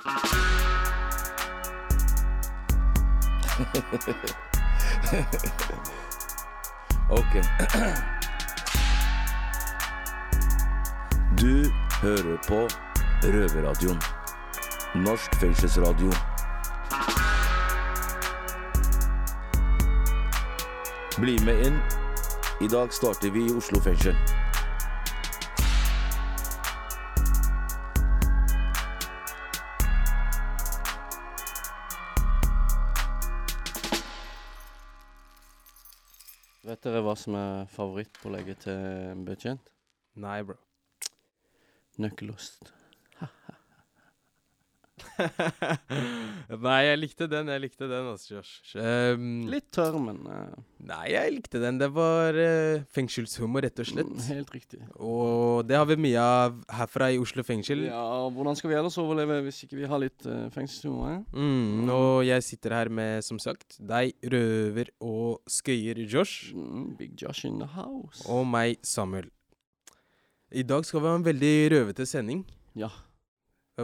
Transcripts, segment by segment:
ok. Du hører på Røverradioen. Norsk fengselsradio. Bli med inn. I dag starter vi i Oslo fengsel. Som er favorittpålegget til en betjent? Nei, bro. Nøkkelost. Nei, jeg likte den. Jeg likte den, altså, Josh. Um, Litt tørr, men uh, Nei, jeg likte den. Det var uh, fengselshumor, rett og slett. mm, helt riktig. Og det har vi mye av herfra i Oslo fengsel. Ja, hvordan skal vi ellers overleve hvis ikke vi har litt uh, fengselshumor? eh? Mm, og jeg sitter her med, som sagt, deg, røver og skøyer Josh. Mm, Big Josh in the house. Og meg, Samuel. I dag skal vi ha en veldig røvete sending. Ja.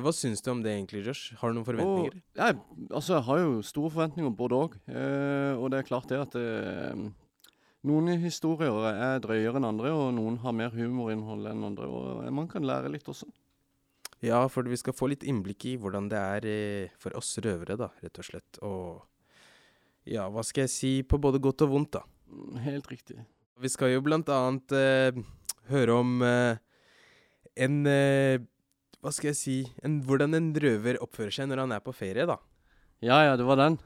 Hva syns du om det egentlig, Josh? Har du noen forventninger? Og, jeg, altså, jeg har jo store forventninger både òg. Eh, og det er klart det at eh, noen historier er drøyere enn andre, og noen har mer humorinnhold enn andre. Og eh, man kan lære litt også. Ja, for vi skal få litt innblikk i hvordan det er eh, for oss røvere, da, rett og slett. Og ja, hva skal jeg si, på både godt og vondt, da. Mm, Helt riktig. Vi skal jo blant annet eh, høre om en eh, Hva skal jeg si en, Hvordan en røver oppfører seg når han er på ferie, da. Ja ja, det var den.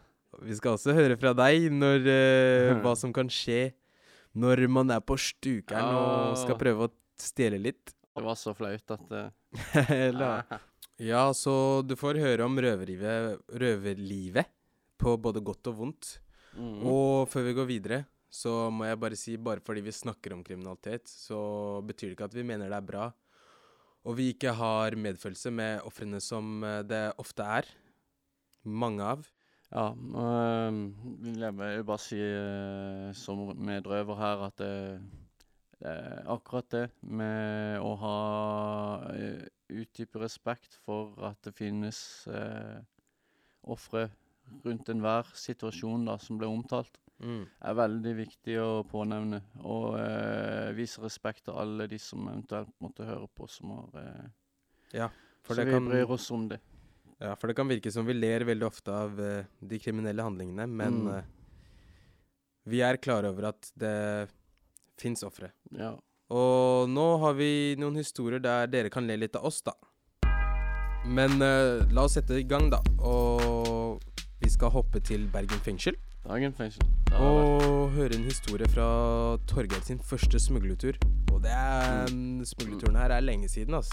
Vi skal også høre fra deg når, uh, hva som kan skje når man er på stukeren og skal prøve å stjele litt. Det var så flaut at uh... Ja, så du får høre om røverlivet, røverlivet på både godt og vondt. mm. Og før vi går videre, så må jeg bare si bare fordi vi snakker om kriminalitet, så betyr det ikke at vi mener det er bra. Og vi ikke har medfølelse med ofrene som eh, det ofte er. Mange av. Ja, øh, jeg vil bare si øh, som medrøver her at det, er akkurat det med å ha øh, utdype respekt for at det finnes øh, ofre rundt enhver situasjon da, som ble omtalt, Mm. er veldig viktig å pånevne. Og eh, vise respekt til alle de som eventuelt måtte høre på, som har eh, Ja, for Så det vi kan, bryr oss om det. ja, for det kan virke som vi ler veldig ofte av eh, de kriminelle handlingene, men Mm. eh, vi er klar over at det fins ofre. Ja. Og nå har vi noen historier der dere kan le litt av oss, da. Men eh, la oss sette i gang, da. Og vi skal hoppe til Bergen fengsel. Dagen fengsel. Og høre en historie fra Torgeir sin første smuglertur. Og det er, den smuglerturen her er lenge siden, ass.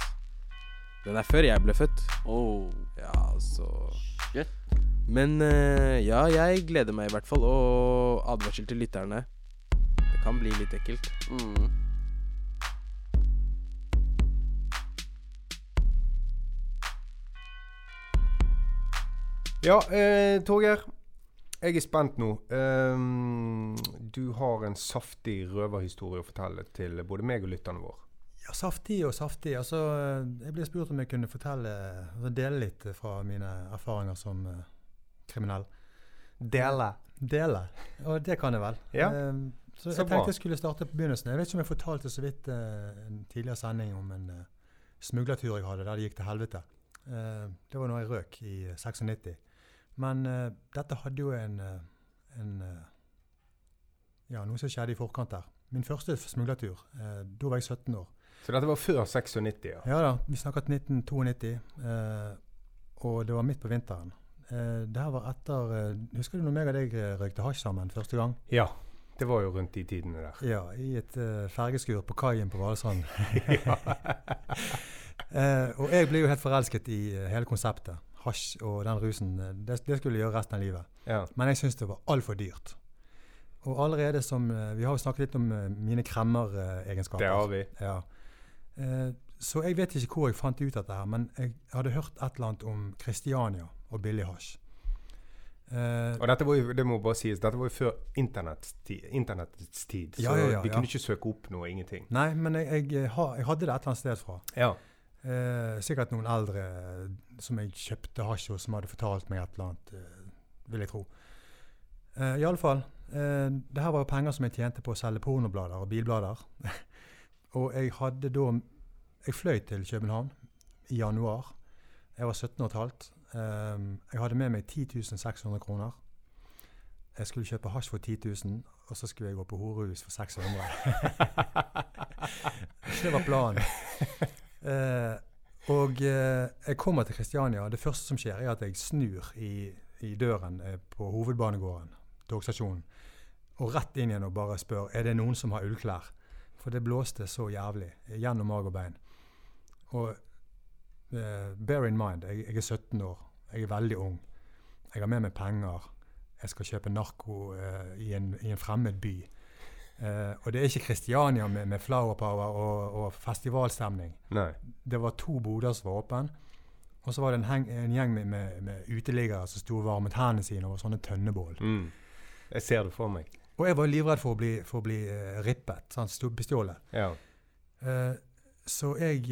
Den er før jeg ble født. Oh, Ja, så shit. Men uh, ja, jeg gleder meg i hvert fall. Og advarsel til lytterne. Det kan bli litt ekkelt. Mm. Ja, eh, Torgeir. Jeg er spent nå. Um, du har en saftig røverhistorie å fortelle til både meg og lytterne våre. Ja, saftig og saftig. Altså, jeg ble spurt om jeg kunne fortelle, altså dele litt fra mine erfaringer som uh, kriminell. Dele. Dele. Og det kan jeg vel. Ja. Um, så, Så jeg bra. tenkte jeg skulle starte på begynnelsen. Jeg vet ikke om jeg fortalte så vidt uh, en tidligere sending om en uh, smuglertur jeg hadde der det gikk til helvete. Eh, det var når jeg røk i 96. Men uh, dette hadde jo en, eh, en uh, Ja, noe som skjedde i forkant der. Min første smuglertur. Uh, da var jeg 17 år. Så dette var før 96, ja. Ja da, vi snakket 1992, eh, og det var midt på vinteren. Det her var etter Husker du når meg og deg røykte hasj sammen første gang? Ja. Det var jo rundt de tidene der. Ja, i et fergeskur på kaien på Valsand. eh, og jeg ble jo helt forelsket i hele konseptet. Hasj og den rusen. eh, Det, det skulle jeg gjøre resten av livet. Ja. Men jeg syns det var altfor dyrt. Og allerede som eh, Vi har jo snakket litt om eh, mine kremmeregenskaper. Det har vi. Ja. Eh, så jeg vet ikke hvor jeg fant ut dette her, men jeg hadde hørt et eller annet om Kristiania og billig hasj. Eh, Og dette var jo, det må bare sies, dette var jo før internettets tid. Internettets tid så Ja, ja, ja, vi kunne ikke søke opp noe, ingenting. nei, men jeg, jeg, jeg hadde det et eller annet sted fra. Ja. Eh, sikkert noen eldre eh, som jeg kjøpte hasj hos, som hadde fortalt meg et eller annet, eh, vil jeg tro. Eh, Iallfall. Eh, det her var jo penger som jeg tjente på å selge pornoblader og bilblader. og jeg hadde da Jeg fløy til København i januar. Jeg var 17 og et halvt. Eh, jeg hadde med meg 10 600 kroner. Jeg skulle kjøpe hasj for 10 000, og så skulle jeg gå på horehus for 600. det var planen. Eh, og eh, jeg kommer til Kristiania. Det første som skjer, er at jeg snur i, i døren eh, på hovedbanegården, togstasjonen, og rett inn igjen og bare spør er det noen som har ullklær. For det blåste så jævlig gjennom mag og bein. Og eh, bear in mind, jeg, jeg er 17 år. Jeg er veldig ung. Jeg har med meg penger. Jeg skal kjøpe narko eh, i, en, i en fremmed by. Eh, og det er ikke Kristiania med, med flower power og, og festivalstemning. Nei. Det var to boder som var åpne. Og så var det en, heng, en gjeng med, med, med uteliggere som sto og varmet hendene sine over sånne tønnebål. Mm. Jeg ser det for meg. Og jeg var livredd for å bli, for å bli uh, rippet, sant, bestjålet. Ja. Eh, så jeg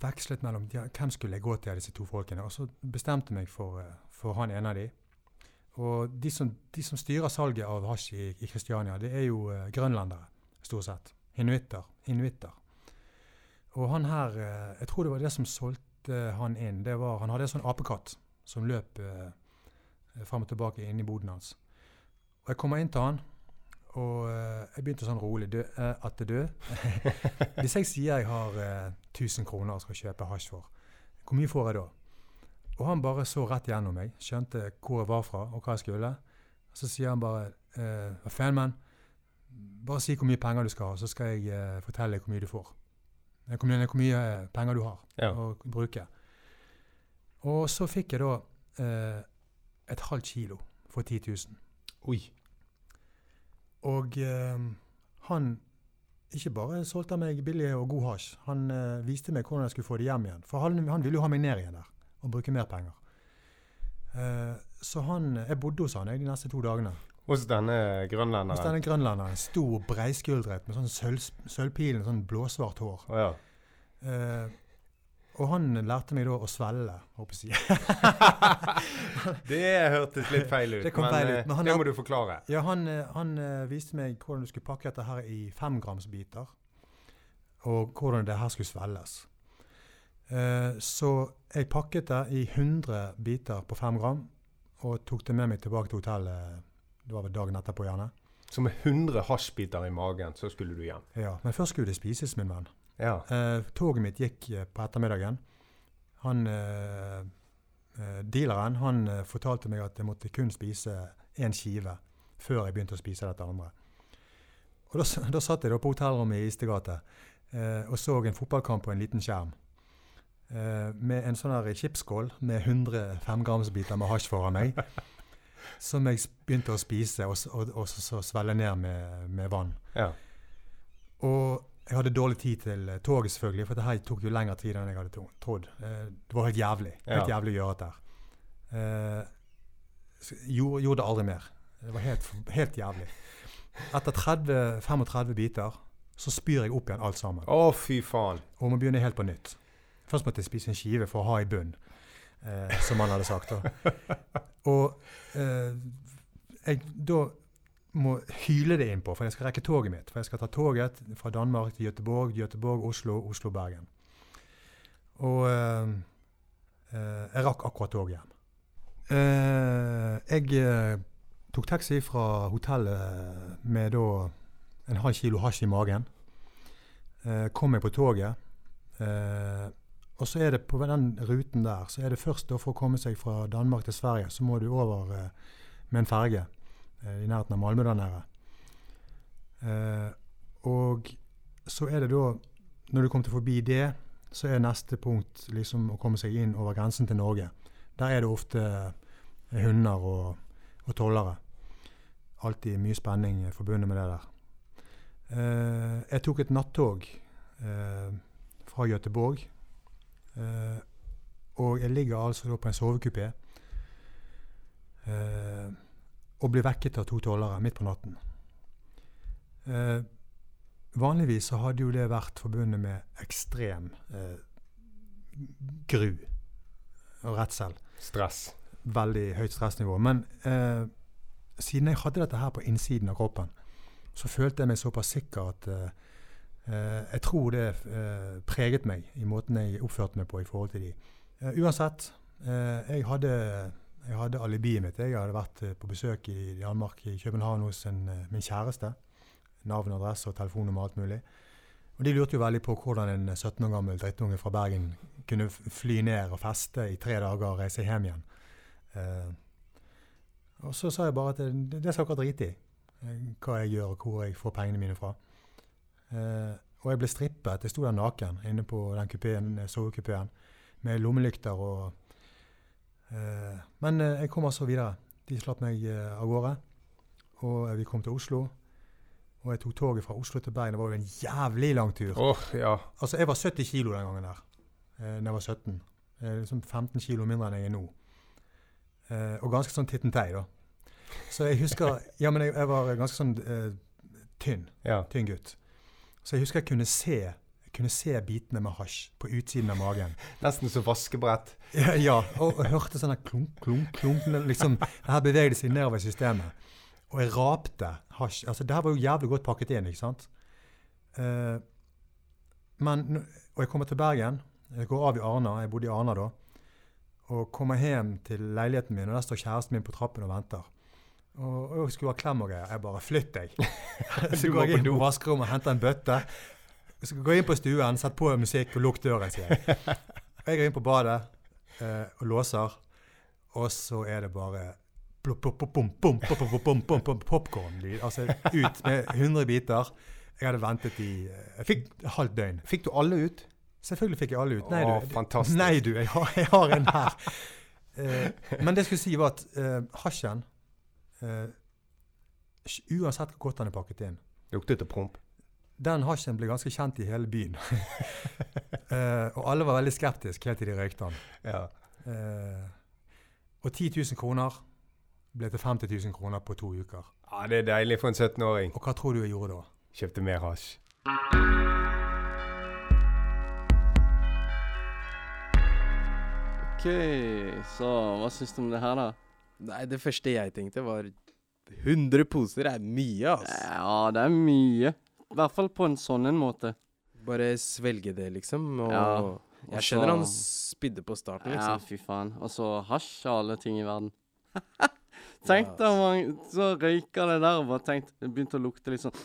vekslet mellom ja, hvem skulle jeg gå til av disse to folkene. Og så bestemte jeg meg for, for han ene av de. Og de som, de som styrer salget av hasj i, i Kristiania, det er jo eh, grønlendere, stort sett. Inuitter. Inuitter. Og han her eh, Jeg tror det var det som solgte han inn. Det var, han hadde en sånn apekatt som løp eh, fram og tilbake inn i boden hans. Og jeg kommer inn til han, og eh, jeg begynte sånn rolig dø, eh, at det død. Hvis jeg sier jeg har eh, 1000 kroner og skal kjøpe hasj for, hvor mye får jeg da? Og han bare så rett gjennom meg, skjønte hvor jeg var fra og hva jeg skulle. Så sier han bare eh, faen. Bare si hvor mye penger du skal ha, så skal jeg eh, fortelle deg hvor mye du får. Eh, Hvor mye, hvor mye eh, penger du har Ja. å bruke. Og så fikk jeg da eh, et halvt kilo for 10 000. Oi. Og eh, han ikke bare solgte meg billig og god hasj, han eh, viste meg hvordan jeg skulle få det hjem igjen. For han, han ville jo ha meg ned igjen der og bruke mer penger. Uh, så han, jeg bodde hos han jeg, de neste to dagene. Hos denne Hos grønlenderen. denne grønlenderen. Stor, breiskuldret med sånn sølv, sølvpilen, sånn blåsvart hår. Oh, ja. uh, og han lærte meg da å svelle, håper jeg å si. Det hørtes litt feil ut. Det kom feil ut, eh, men han det må du forklare. Ja, han, eh, han eh, viste meg hvordan du skulle pakke dette her i femgramsbiter, og hvordan det her skulle svelles. Eh, så jeg pakket det i 100 biter på 5 gram, og tok det med meg tilbake til hotellet. Det var vel dagen etterpå, gjerne. Så med 100 hasjbiter i magen, så skulle du hjem. Ja, Men først skulle det spises, min venn. Ja. Eh, toget mitt gikk eh, på ettermiddagen. Han, eh, eh, dealeren han fortalte meg at jeg måtte kun spise én skive før jeg begynte å spise dette andre. Og Da, da satt jeg da på hotellrommet i Istegate eh, og så en fotballkamp på en liten skjerm. Eh, med en sånn chipskål med 100 femgramsbiter med hasj foran meg. som jeg begynte å spise og, og, og så, så svelle ned med, med vann. ja. Og jeg hadde dårlig tid til eh, toget, selvfølgelig, for det her tok jo lengre tid enn jeg hadde trodd. Eh, det var helt jævlig. Helt Ja. jævlig å gjøre dette. Eh, gjorde, gjorde det aldri mer. Det var helt, helt jævlig. Etter 30-35 biter så spyr jeg opp igjen alt sammen. Å, fy faen. Og må begynne helt på nytt. Først måtte jeg spise en skive for å ha i bunn, eh, som han hadde sagt. Da. Og eh, jeg da må hyle det innpå, for jeg skal rekke toget mitt. For jeg skal ta toget fra Danmark til Gøteborg, Gøteborg, Oslo, Oslo, Bergen. Og eh, eh, jeg rakk akkurat toget hjem. Eh, jeg eh, tok taxi fra hotellet med da en halv kilo hasj i magen. Eh, kom meg på toget. Eh, og så er det på den ruten der, så er det først da for å komme seg fra Danmark til Sverige, så må du over eh, med en ferge eh, i nærheten av Malmö der nede. Eh, og så er det da, når du kommer til forbi det, så er neste punkt liksom å komme seg inn over grensen til Norge. Der er det ofte eh, hunder og, og tollere. Alltid mye spenning eh, forbundet med det der. Eh, jeg tok et nattog fra Göteborg. Eh, og jeg ligger altså på en sovekupé. uh, og blir vekket av to tollere midt på natten. Uh, vanligvis så hadde jo det vært forbundet med ekstrem gru og redsel. Stress. Veldig høyt stressnivå. Men siden jeg hadde dette her på innsiden av kroppen, så følte jeg meg såpass sikker at jeg tror det eh, preget meg i måten jeg oppførte meg på i forhold til de. Eh, uansett, eh, jeg hadde jeg hadde alibiet mitt. Jeg hadde vært eh, på besøk i Danmark, i København, hos en, eh, min kjæreste. Navn, adresse og telefonnummer og alt mulig. Og de lurte jo veldig på hvordan en 17 år gammel drittunge fra Bergen kunne fly ned og feste i tre dager og reise hjem igjen. Eh, og så sa jeg bare at det, det skal dere drite i, eh, hva jeg gjør og hvor jeg får pengene mine fra. Eh, og jeg ble strippet. Jeg sto der naken inne på den kupeen, sovekupeen med lommelykter og Eh, men eh, jeg kom altså videre. De slapp meg eh, av gårde. Og eh, vi kom til Oslo. Og jeg tok toget fra Oslo til Bergen. Det var jo en jævlig lang tur. Oh, ja. Altså, jeg var 70 kilo den gangen der. Eh, da jeg var 17. Eh, liksom 15 kilo mindre enn jeg er nå. Eh, og ganske sånn tittentei, da. Så jeg husker Ja, men jeg, jeg var ganske sånn eh, tynn. ja. Tynn gutt. Så jeg husker jeg kunne se jeg kunne se bitene med hasj på utsiden av magen. Nesten som vaskebrett. Ja, ja og, og hørte sånn klunk, klunk, klunk. Liksom, det her bevegde seg nedover i systemet. Og jeg rapte hasj. Altså, det her var jo jævlig godt pakket inn, ikke sant? Uh, men, og jeg kommer til Bergen. Jeg går av i Arna. Jeg bodde i Arna da. Og kommer hjem til leiligheten min, og der står kjæresten min på trappen og venter. Og, og skulle ha klem og greier. Jeg bare 'flytt deg'. så går jeg inn på vaskerommet og henter en bøtte. Så går jeg inn på stuen, setter på musikk og lukk døren, sier jeg. Jeg går inn på badet eh, og låser, og så er det bare plopp, plopp, plopp, bom, bom, pop, pop, pop, bom, bom, bom, popcorn-lyd. Altså ut med 100 biter. Jeg hadde ventet i eh, jeg fikk et halvt døgn. Fikk du alle ut? Selvfølgelig fikk jeg alle ut. Nei, du, fantastisk. Nei, du, jeg har, jeg har en her. Eh, men det jeg skulle si, var at eh, hasjen eh, Uansett hvor godt den er pakket inn Lukter det promp? Den hasjen ble ganske kjent i hele byen. uh, og alle var veldig skeptiske helt til de røykte den. Ja. Uh, og 10 000 kroner ble til 50 000 kroner på to uker. ja, det er deilig for en 17-åring. Og hva tror du jeg gjorde da? Kjøpte mer hasj. OK, så hva syns du om det her, da? Nei, det første jeg tenkte, var 100 poser er mye, ass. Ja, det er mye. I hvert fall på en sånn en måte. Bare svelge det, liksom. Og Ja, jeg skjønner han spydde på starten, liksom. Ja, fy faen. Og så hasj av alle ting i verden. Tenk deg om han så røyka det der og bare tenkte Det begynte å lukte litt sånn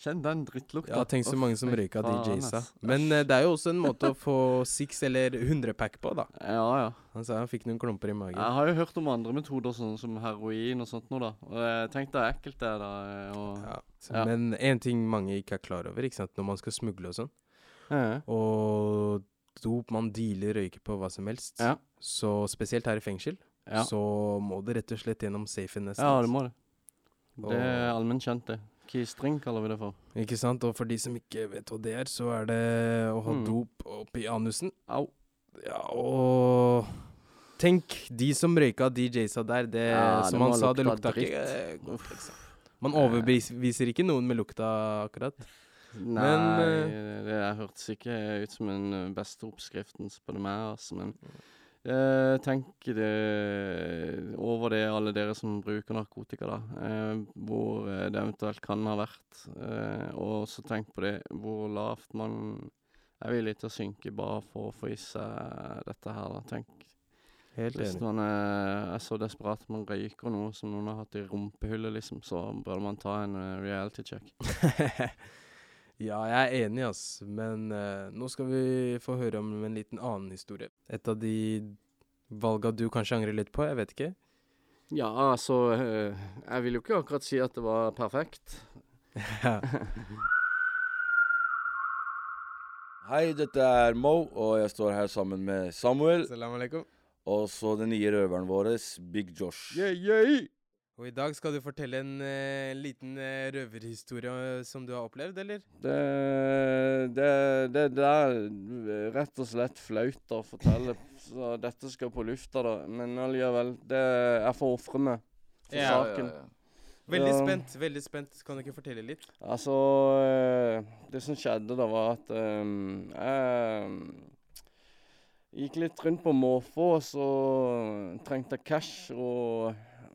Kjenn den drittlukta. Ja, tenk så mange som røyka faen, DJs, da. Men uh, det er jo også en måte å få six eller 100 pack på, da. Ja, ja. Han sa han fikk noen klumper i magen. Jeg har jo hørt om andre metoder, sånn som heroin og sånt noe, da. Og jeg tenkte det er ekkelt, det, da. Og, Ja. Så, Ja. Men en ting mange ikke er klar over, ikke sant, når man skal smugle og sånn, ja. og dop man dealer røyker på hva som helst, Ja. så spesielt her i fengsel, Ja. så må det rett og slett gjennom safen nesten. ja, det må det. Det er allmenn kjent, det. Keystring kaller vi det for. Ikke sant? Og for de som ikke vet hva det er, så er det å ha Mm. dop oppi anusen. Au. Ja, og Tenk, de som røyka DJ-sa der, det Ja, som må han sa, det lukta dritt. ikke eh, liksom. Man overbeviser ikke noen med lukta, akkurat. Nei, Men, eh, det hørtes ikke ut som den eh, beste oppskriften, på det meg, altså. Men eh, tenk det over det, alle dere som bruker narkotika, da. Eh, hvor eh, det eventuelt kan ha vært. Eh, og så tenk på det, hvor lavt man er villig til å synke bare for å få i seg dette her, da. Tenk Helt hvis enig. man er, er så desperat man røyker noe som noen har hatt i rumpehullet, liksom, så bør man ta en eh, reality check. ja, jeg er enig, ass. Men uh, nå skal vi få høre om en liten annen historie. Et av de valga du kanskje angrer litt på, jeg vet ikke. Ja, altså uh, Jeg vil jo ikke akkurat si at det var perfekt. Hei, dette er Mo, og jeg står her sammen med Samuel. Salam alaikum. Og så den nye røveren vår, Big Josh. Og i dag skal du fortelle en eh, liten eh, røverhistorie eh, som du har opplevd, eller? Det, det, det, det er rett og slett flaut å fortelle, så dette skal på lufta, da. Men allikevel, det jeg får ofre meg for saken. Veldig Ja. spent. veldig spent. Kan du ikke fortelle litt? Altså Det som skjedde da, var at um, jeg gikk litt rundt på måfå, og så trengte jeg cash, og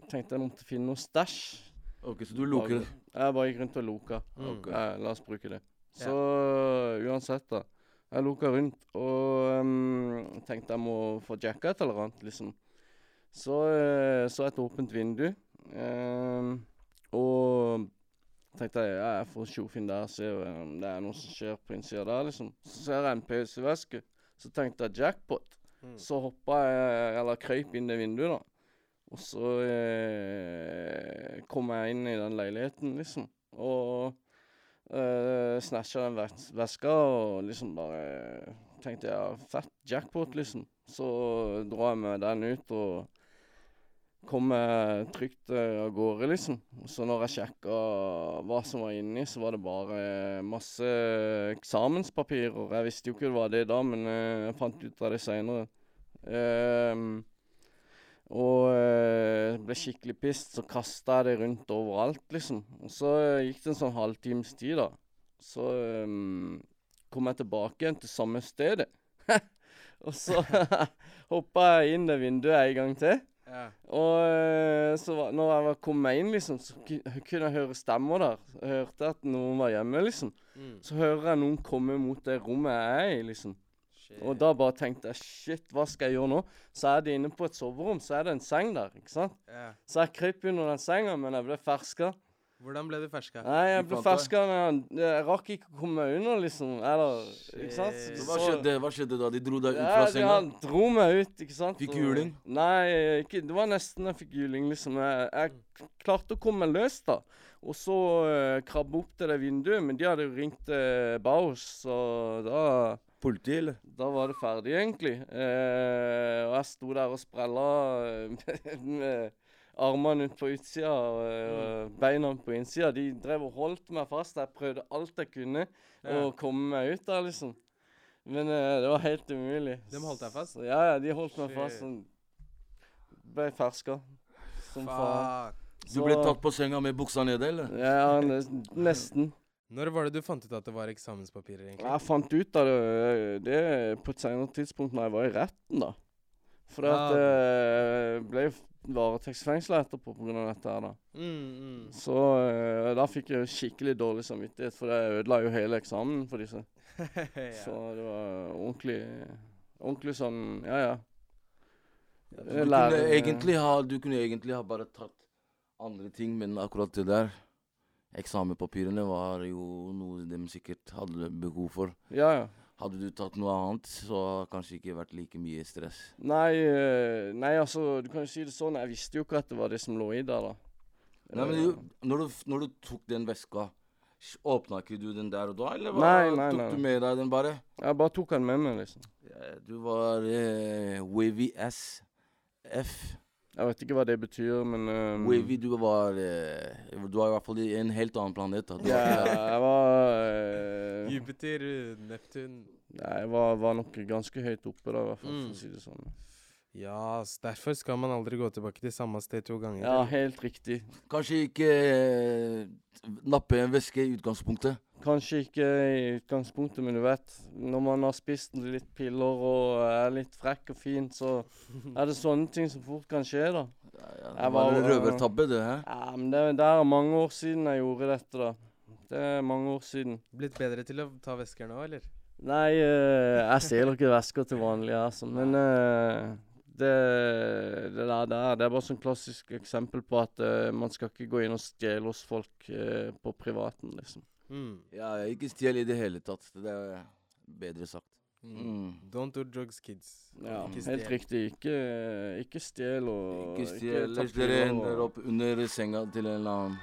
tenkte jeg måtte finne noe stæsj. Ok, så du luker Jeg bare gikk rundt og loka. Okay. Ok, eh, la oss bruke det. Så uansett, da. Jeg loka rundt og um, tenkte jeg må få jacka et eller annet, liksom. Så uh, så et åpent vindu. um, og tenkte jeg ja, jeg får tjoff inn der se om det er noe som skjer på innsida der, liksom. Så ser jeg en PC-veske. Så tenkte jeg jackpot. Mm. Så hoppa jeg, eller krøyp inn det vinduet, da. Og så eh, kom jeg inn i den leiligheten, liksom. Og eh, snatcha den ves veska og liksom bare tenkte ja, fett jackpot, liksom. Så dro jeg med den ut og kom jeg trygt eh, av gårde, liksom. Så når jeg sjekka hva som var inni, så var det bare masse eksamenspapirer. Jeg visste jo ikke det var det da, men eh, jeg fant ut av det seinere. Og eh, ble skikkelig pissed, så kasta jeg det rundt overalt, liksom. Og så eh, gikk det en sånn halvtimes tid, da. Så um, kom jeg tilbake igjen til samme stedet. og så hoppa jeg inn det vinduet en gang til. Ja. Og så var, når jeg var kom meg inn, liksom, så kunne jeg høre stemmer der. Jeg hørte at noen var hjemme, liksom. Mm. Så hører jeg noen komme mot det rommet jeg er i, liksom. Shit. Og da bare tenkte jeg shit, hva skal jeg gjøre nå? Så er det inne på et soverom, så er det en seng der, ikke sant. Yeah. Så jeg kryp under den senga, men jeg ble ferska. Hvordan ble du ferska? Nei, jeg ble ferska, men jeg, jeg rakk ikke å komme meg under, liksom. Eller, ikke sant. Så hva skjedde, hva skjedde da? De dro deg ut Ja, fra senga? senga? de dro meg ut, ikke sant. Fikk og- juling? Nei, ikke, det var nesten jeg fikk juling, liksom. Jeg, jeg klarte å komme meg løs, da. Og så uh, krabbe opp til det vinduet, men de hadde jo ringt uh, Baus, så da Politi, eller? Da var det ferdig, egentlig. Eh, og jeg sto der og sprella eh, med armene ut på utsida og eh, beina på innsida. De drev og holdt meg fast. Jeg prøvde alt jeg kunne Ja. å komme meg ut der, liksom. Men eh, det var helt umulig. De holdt deg fast? Så, ja, ja, de holdt meg fast. Sånn. Ble ferska. Som faen. Du ble tatt på senga med buksa nede, eller? Ja, nesten. Når var det du fant ut at det var eksamenspapirer, egentlig? Jeg fant ut av det, det på et senere tidspunkt når jeg var i retten, da. For Ja. at jeg ble varetektsfengsla etterpå pga. dette her, da. Mm, mm. Så eh, da fikk jeg skikkelig dårlig samvittighet, for jeg ødela jo hele eksamen for disse. Så det var ordentlig Ordentlig sånn Ja, ja. Du kunne, egentlig ha, du kunne egentlig ha bare tatt andre ting, men akkurat det der Eksamenpapirene var jo noe de sikkert hadde behov for. Ja, ja. Hadde du tatt noe annet, så kanskje ikke vært like mye stress. Nei, eh, nei, altså, du kan jo si det sånn. Jeg visste jo ikke at det var det som lå i der, da. Nei, men Eh, du, når, du, når du tok den veska, åpna ikke du den der og da, eller? Nei, nei, tok nei. du med deg den bare? Jeg bare tok den med meg, liksom. Ja, Du var eh, Wavy. Jeg vet ikke hva det betyr, men um, Wavy, du var uh, Du var i hvert fall i en helt annen planet. Da. Ja, var jeg var uh, Jupiter, Neptun Nei, jeg var, var nok ganske høyt oppe da, i hvert fall, for Mm. å si det sånn. Ja, derfor skal man aldri gå tilbake til samme sted to ganger. Ja, helt riktig. Kanskje ikke uh, nappe en væske i utgangspunktet. Kanskje ikke i utgangspunktet, men du vet, når man har spist litt piller og er litt frekk og fin, så er det sånne ting som fort kan skje, da. Ja, ja, det var en røvertabbe, det. Hæ? Ja, men det, det er mange år siden jeg gjorde dette, da. Det er mange år siden. Blitt bedre til å ta væsker nå, eller? Nei, uh, jeg stjeler ikke vesker til vanlig, altså. Men uh, det, det der, der det er bare sånn klassisk eksempel på at uh, man skal ikke gå inn og stjele hos folk på privaten, liksom. Mm. Ja, ikke stjel i det hele tatt. Det er bedre sagt. Mm. Mm. Don't do drugs, kids. Ja, Ikke helt riktig. Ikke, ikke stjel og Ikke stjel. ta dere ender opp under senga til en eller annen.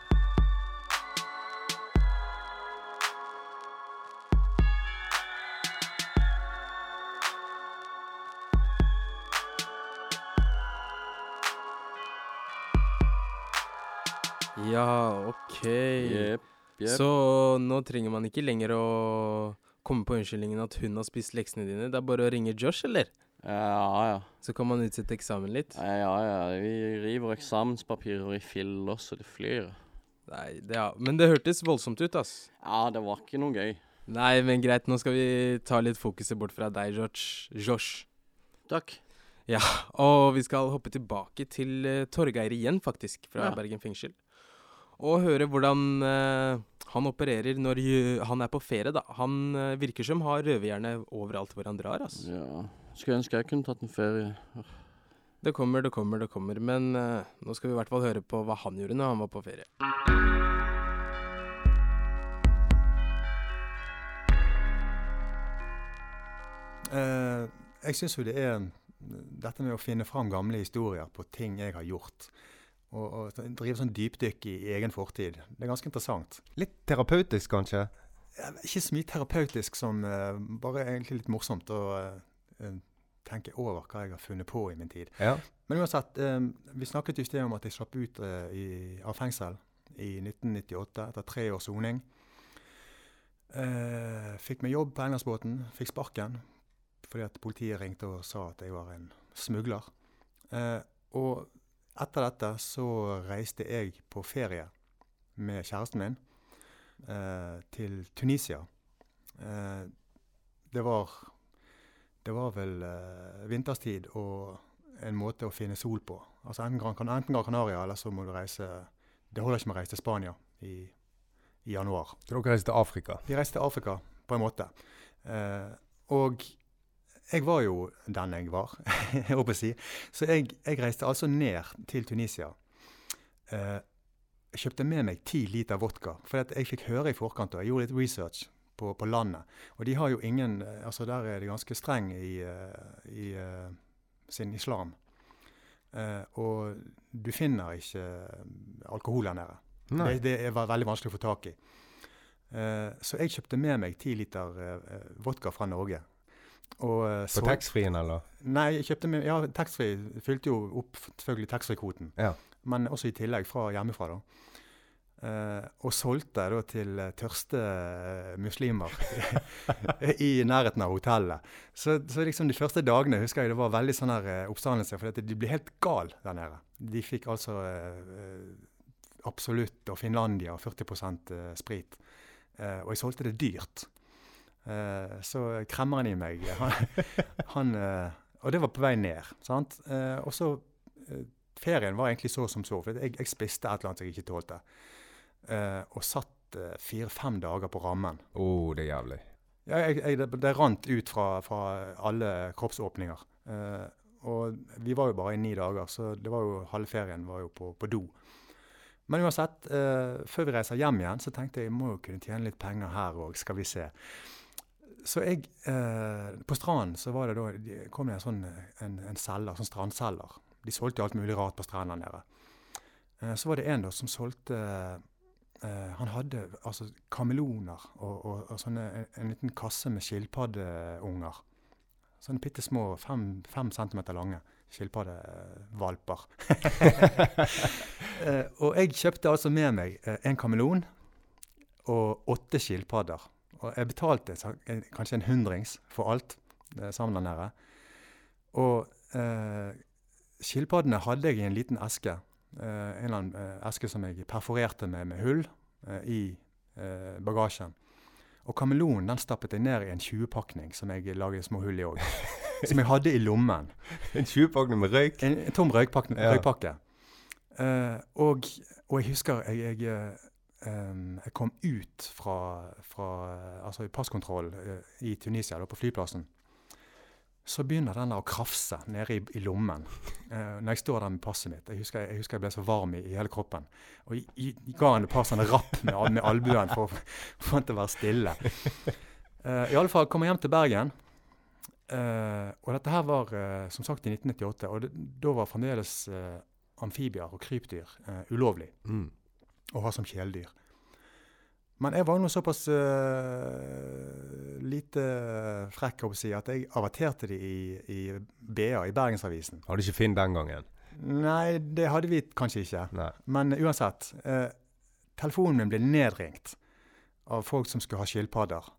Ja, OK. Jepp, jepp. Så nå trenger man ikke lenger å komme på unnskyldningen at hun har spist leksene dine. Det er bare å ringe Josh, eller? Ja, ja. Så kan man utsette eksamen litt. Ja, ja, ja. Vi river eksamenspapirer i filler så det flyr. Nei, det, ja. Men det hørtes voldsomt ut, ass. Ja, det var ikke noe gøy. Nei, men greit, nå skal vi ta litt fokuset bort fra deg, Josh. Josh. Takk. Og vi skal hoppe tilbake til uh, Torgeir igjen, faktisk, fra Ja. Bergen fengsel. Og høre hvordan eh, han opererer når han er på ferie, da. Han eh, virker som har røverhjerne overalt hvor han drar, altså. Ja. Skulle ønske jeg kunne tatt en ferie. Det kommer, det kommer, det kommer. Men uh, nå skal vi i hvert fall høre på hva han gjorde når han var på ferie. Uh, jeg syns jo det er dette med å finne fram gamle historier på ting jeg har gjort. Og, og drive sånn dypdykk i egen fortid. Det er ganske interessant. Litt terapeutisk, kanskje? Ikke så mye terapeutisk som uh, bare egentlig litt morsomt å uh, tenke over hva jeg har funnet på i min tid. Ja. Men uansett, um, vi snakket i sted om at jeg slapp ut uh, i, av fengsel i 1998 etter tre års soning. Fikk meg jobb på Englandsbåten, fikk sparken fordi at politiet ringte og sa at jeg var en smugler. Og etter dette så reiste jeg på ferie med kjæresten min eh, til Tunisia. Eh, det var det var vel eh, vinterstid og en måte å finne sol på. Altså enten enten Gran Canaria, eller så må du reise Det holder ikke med å reise til Spania i, i januar. Så dere reiste til Afrika? Vi reiste til Afrika på en måte. Eh, og jeg var jo den jeg var, jeg håper å si. Så jeg, jeg reiste altså ned til Tunisia. Eh, jeg kjøpte med meg ti liter vodka, for jeg fikk høre i forkant, og jeg gjorde litt research på, på landet. Og de har jo ingen eh, Altså der er de ganske streng i, eh, i sin islam. Eh, og du finner ikke alkohol der nede. Det, det var veldig vanskelig å få tak i. Eh, så jeg kjøpte med meg ti liter vodka fra Norge. Og, så, På taxfree-en, eller? Nei, jeg kjøpte med, ja, taxfree fylte jo opp selvfølgelig taxfree-kvoten. Ja. Men også i tillegg fra hjemmefra, da. Eh, og solgte da til eh, tørste eh, muslimer i nærheten av hotellet. Så, så liksom de første dagene husker jeg det var veldig sånn her eh, oppstandelse, for de ble helt gal der nede. De fikk altså eh, eh, Absolutt og Finlandia 40 eh, sprit. Eh, og jeg solgte det dyrt. Eh, så kremmeren i meg, han, han eh, Og det var på vei ned. sant? Eh, og så Ferien var egentlig så som så, for jeg, jeg spiste et eller annet jeg ikke tålte. Og satt fire-fem dager på rammen. Å, oh, det er jævlig. Ja, jeg, jeg, det, det rant ut fra, fra alle kroppsåpninger. Og vi var jo bare i ni dager, så det var jo, halve ferien var jo på, på do. Men uansett, før vi reiser hjem igjen, så tenkte jeg jeg må jo kunne tjene litt penger her òg, skal vi se. Så jeg eh, På stranden så var det da, de- kom det en sånn en, en selger, sånn strandselger. De solgte alt mulig rart på strendene der. Eh, så var det en da som solgte eh, Han hadde altså kameloner og, og, og sånne, en, en liten kasse med skilpaddeunger. Sånne bitte små, fem, fem centimeter lange skilpaddevalper. eh, og jeg kjøpte altså med meg eh, en kameleon og åtte skilpadder. Og jeg betalte så, kanskje en hundrings for alt eh, sammen der. Og eh, skilpaddene hadde jeg i en liten eske. Eh, en eller annen eh, eske som jeg perforerte med, med hull eh, i eh, bagasjen. Og kameleonen den stappet jeg ned i en 20-pakning som jeg laget små hull i òg. som jeg hadde i lommen. En 20-pakning med røyk? En, en tom røykpakke. Ja. røykpakke. Eh, og, og jeg husker jeg, jeg, jeg kom ut fra, fra altså passkontroll eh, i Tunisia, da, på flyplassen. Så begynner den å krafse nede i, i lommen eh, når jeg står der med passet mitt. Jeg husker jeg, husker jeg ble så varm i, i hele kroppen. Og jeg, jeg ga henne et par rapp med, med albuen for, for å være stille. Eh, I alle fall kom jeg hjem til Bergen. Eh, og dette her var eh, som sagt i 1998, og det, da var fremdeles eh, amfibier og krypdyr ulovlig Mm. Å ha som kjæledyr. Men jeg var nå såpass uh, lite frekk å si at jeg averterte de i, i BA, i Bergensavisen. Hadde ikke Finn den gangen? Nei, det hadde vi kanskje ikke. Nei. Men uansett. Uh, telefonen min ble nedringt av folk som skulle ha skilpadder.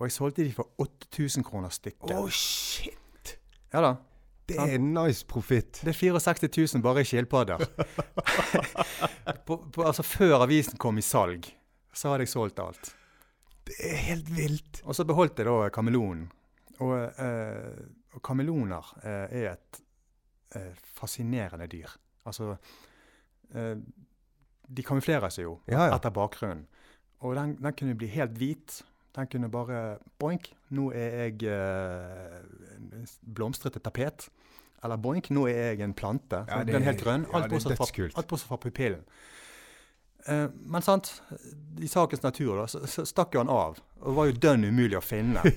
Og jeg solgte de for 8000 kroner stykket. shit! Ja da. Det er en nice profitt. Det er 64 000 bare i skilpadder. altså Før avisen kom i salg, så hadde jeg solgt alt. Det er helt vilt. Og så beholdt jeg da kameleonen. Og, eh, og kameleoner eh, er et eh, fascinerende dyr. Altså eh, De kamuflerer seg jo Ja, ja. etter bakgrunnen. Og den, den kunne bli helt hvit. Den kunne bare Boink, nå er jeg eh, blomstrete tapet. Eller boink, nå er jeg en plante. Ja, den er helt grønn. Alt ja, bortsett fra, fra pupillen. Eh, men sant, i sakens natur da, så, så stakk jo han av. Og var jo dønn umulig å finne.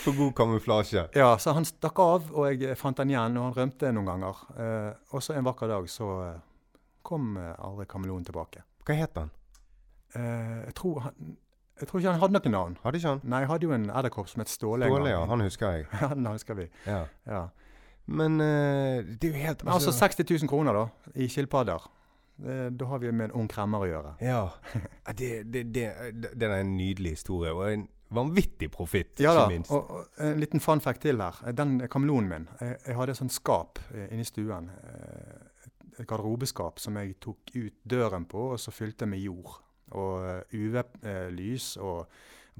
For god kamuflasje. Ja, så han stakk av, og jeg fant han igjen, og han rømte noen ganger. Eh, og så en vakker dag så eh, kom eh, aldri kameleonen tilbake. Hva het han? Eh, jeg, tror han, jeg tror ikke han hadde noe navn. Hadde ikke han? Nei, jeg hadde jo en edderkopp som het Ståle. Ståle, ja. Han husker jeg. Ja, den husker vi. Ja. Ja. Men eh, det er jo helt Altså, altså 60 000 kroner, da, i skilpadder. Eh, da har vi med en ung kremmer å gjøre. Ja. Det, det, det, det, er en nydelig historie, og en vanvittig profitt, Ja ikke minst. og, og en liten fun fact til her. Den kameleonen min Jeg, jeg hadde et sånt skap inne i stuen. Et garderobeskap som jeg tok ut døren på, og så fylte med jord. Og eh, UV-lys og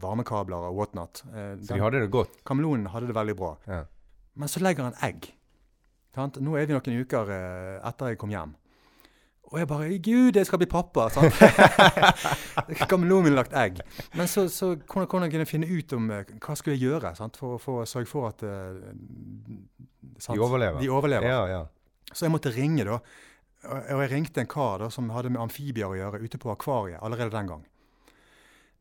varmekabler og whatnot. Eh, Så de hadde det godt. Kameleonen hadde det veldig bra. Ja. Men så legger han egg. Sant? Nå er vi noen uker eh, etter jeg kom hjem. Og jeg bare Gud, jeg skal bli pappa! sant? Kameleonen min har lagt egg. Men så, så hvordan, hvordan kunne jeg finne ut om eh, hva skulle jeg gjøre sant? for å sørge for at eh, sant? De overlever. De overlever. Ja, ja. Så jeg måtte ringe, da. Og jeg ringte en kar da, som hadde med amfibier å gjøre, ute på akvariet allerede den gang.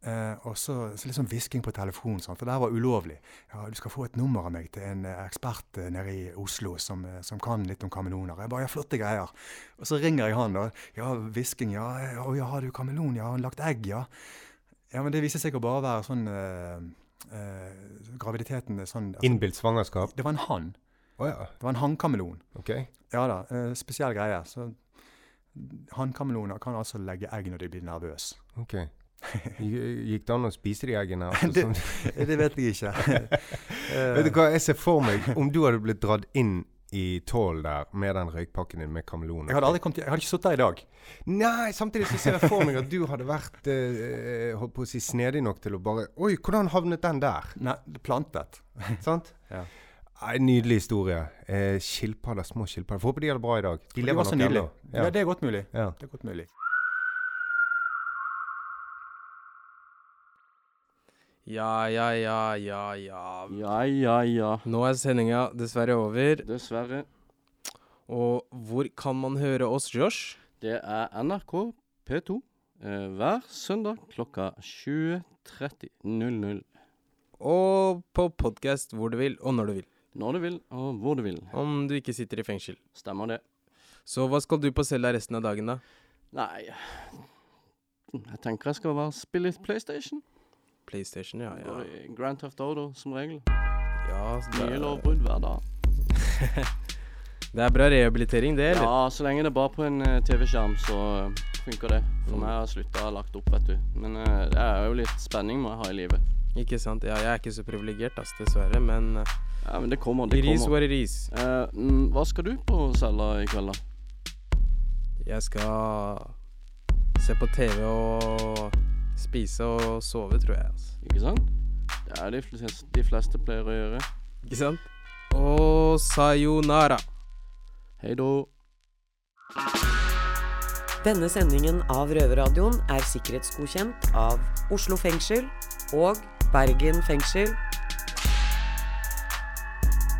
Eh, og så, så liksom hvisking på telefonen, sånn, for det her var ulovlig. Ja, 'Du skal få et nummer av meg til en eh, ekspert eh, nede i Oslo som, eh, som kan litt om kameleoner.' Jeg bare 'Ja, flotte greier'. Og så ringer jeg han, da. 'Ja, hvisking, ja. 'Å ja, har du kameleon? Ja, har han lagt egg, ja?' Ja, men det viser seg å bare være sånn eh, eh, Graviditeten sånn altså, Innbilt svangerskap. Det var en hann. Å ja. Det var en hannkameleon. Okay. Ja da, eh, spesiell greie. Så Hannkameleoner kan altså legge egg når de blir nervøse. ok. Gikk det an å spise de eggene? Altså, Det- sånn- det vet jeg ikke. Eh, Vet du hva, jeg ser for meg Om du hadde blitt dratt inn i tål der med den røykpakken din med kameleoner Jeg hadde aldri kommet Jeg hadde ikke sittet der i dag. Nei, samtidig så ser jeg for meg at du hadde vært eh, holdt på å si snedig nok til å bare Oi, hvordan havnet den der? Nei, plantet. Sant? Ja. Nei, nydelig historie. Eh, skilpadder, små skilpadder. Får håpe de har det bra i dag. De lever nok ennå. Ja. det er godt mulig. Ja. Det er godt mulig. Ja, ja, ja, ja, ja. Ja, ja, ja. Nå er sendinga dessverre over. Dessverre. Og hvor kan man høre oss, Josh? Det er NRK P2 eh, hver søndag klokka 20.30.00. Og på podkast hvor du vil, og når du vil. Når du vil, og hvor du vil. Om du ikke sitter i fengsel. Stemmer det. Så hva skal du på cella resten av dagen, da? Nei Jeg tenker jeg skal bare spille litt PlayStation. PlayStation, ja. ja. Og Grand Theft Auto som regel. ja det... Nye lovbrudd hver dag. det er bra rehabilitering, det, eller? Ja, så lenge det er bare på en eh, TV-skjerm, så eh, funker det. For Mm. meg har slutta lagt opp, vet du. Men uh, det er jo litt spenning må jeg ha i livet. Ikke sant? Ja, jeg er ikke så privilegert, ass, dessverre, men uh, Ja, men det kommer, det it is kommer. what it is. Eh, mm, hva skal du på cella i kveld, da? Jeg skal se på TV og spise og sove, tror jeg. Altså. Ikke sant? Det er de fleste, de fleste pleier å gjøre. Ikke sant? Og sayonara. Hei då. Denne sendingen av Røverradioen er sikkerhetsgodkjent av Oslo fengsel og Bergen fengsel.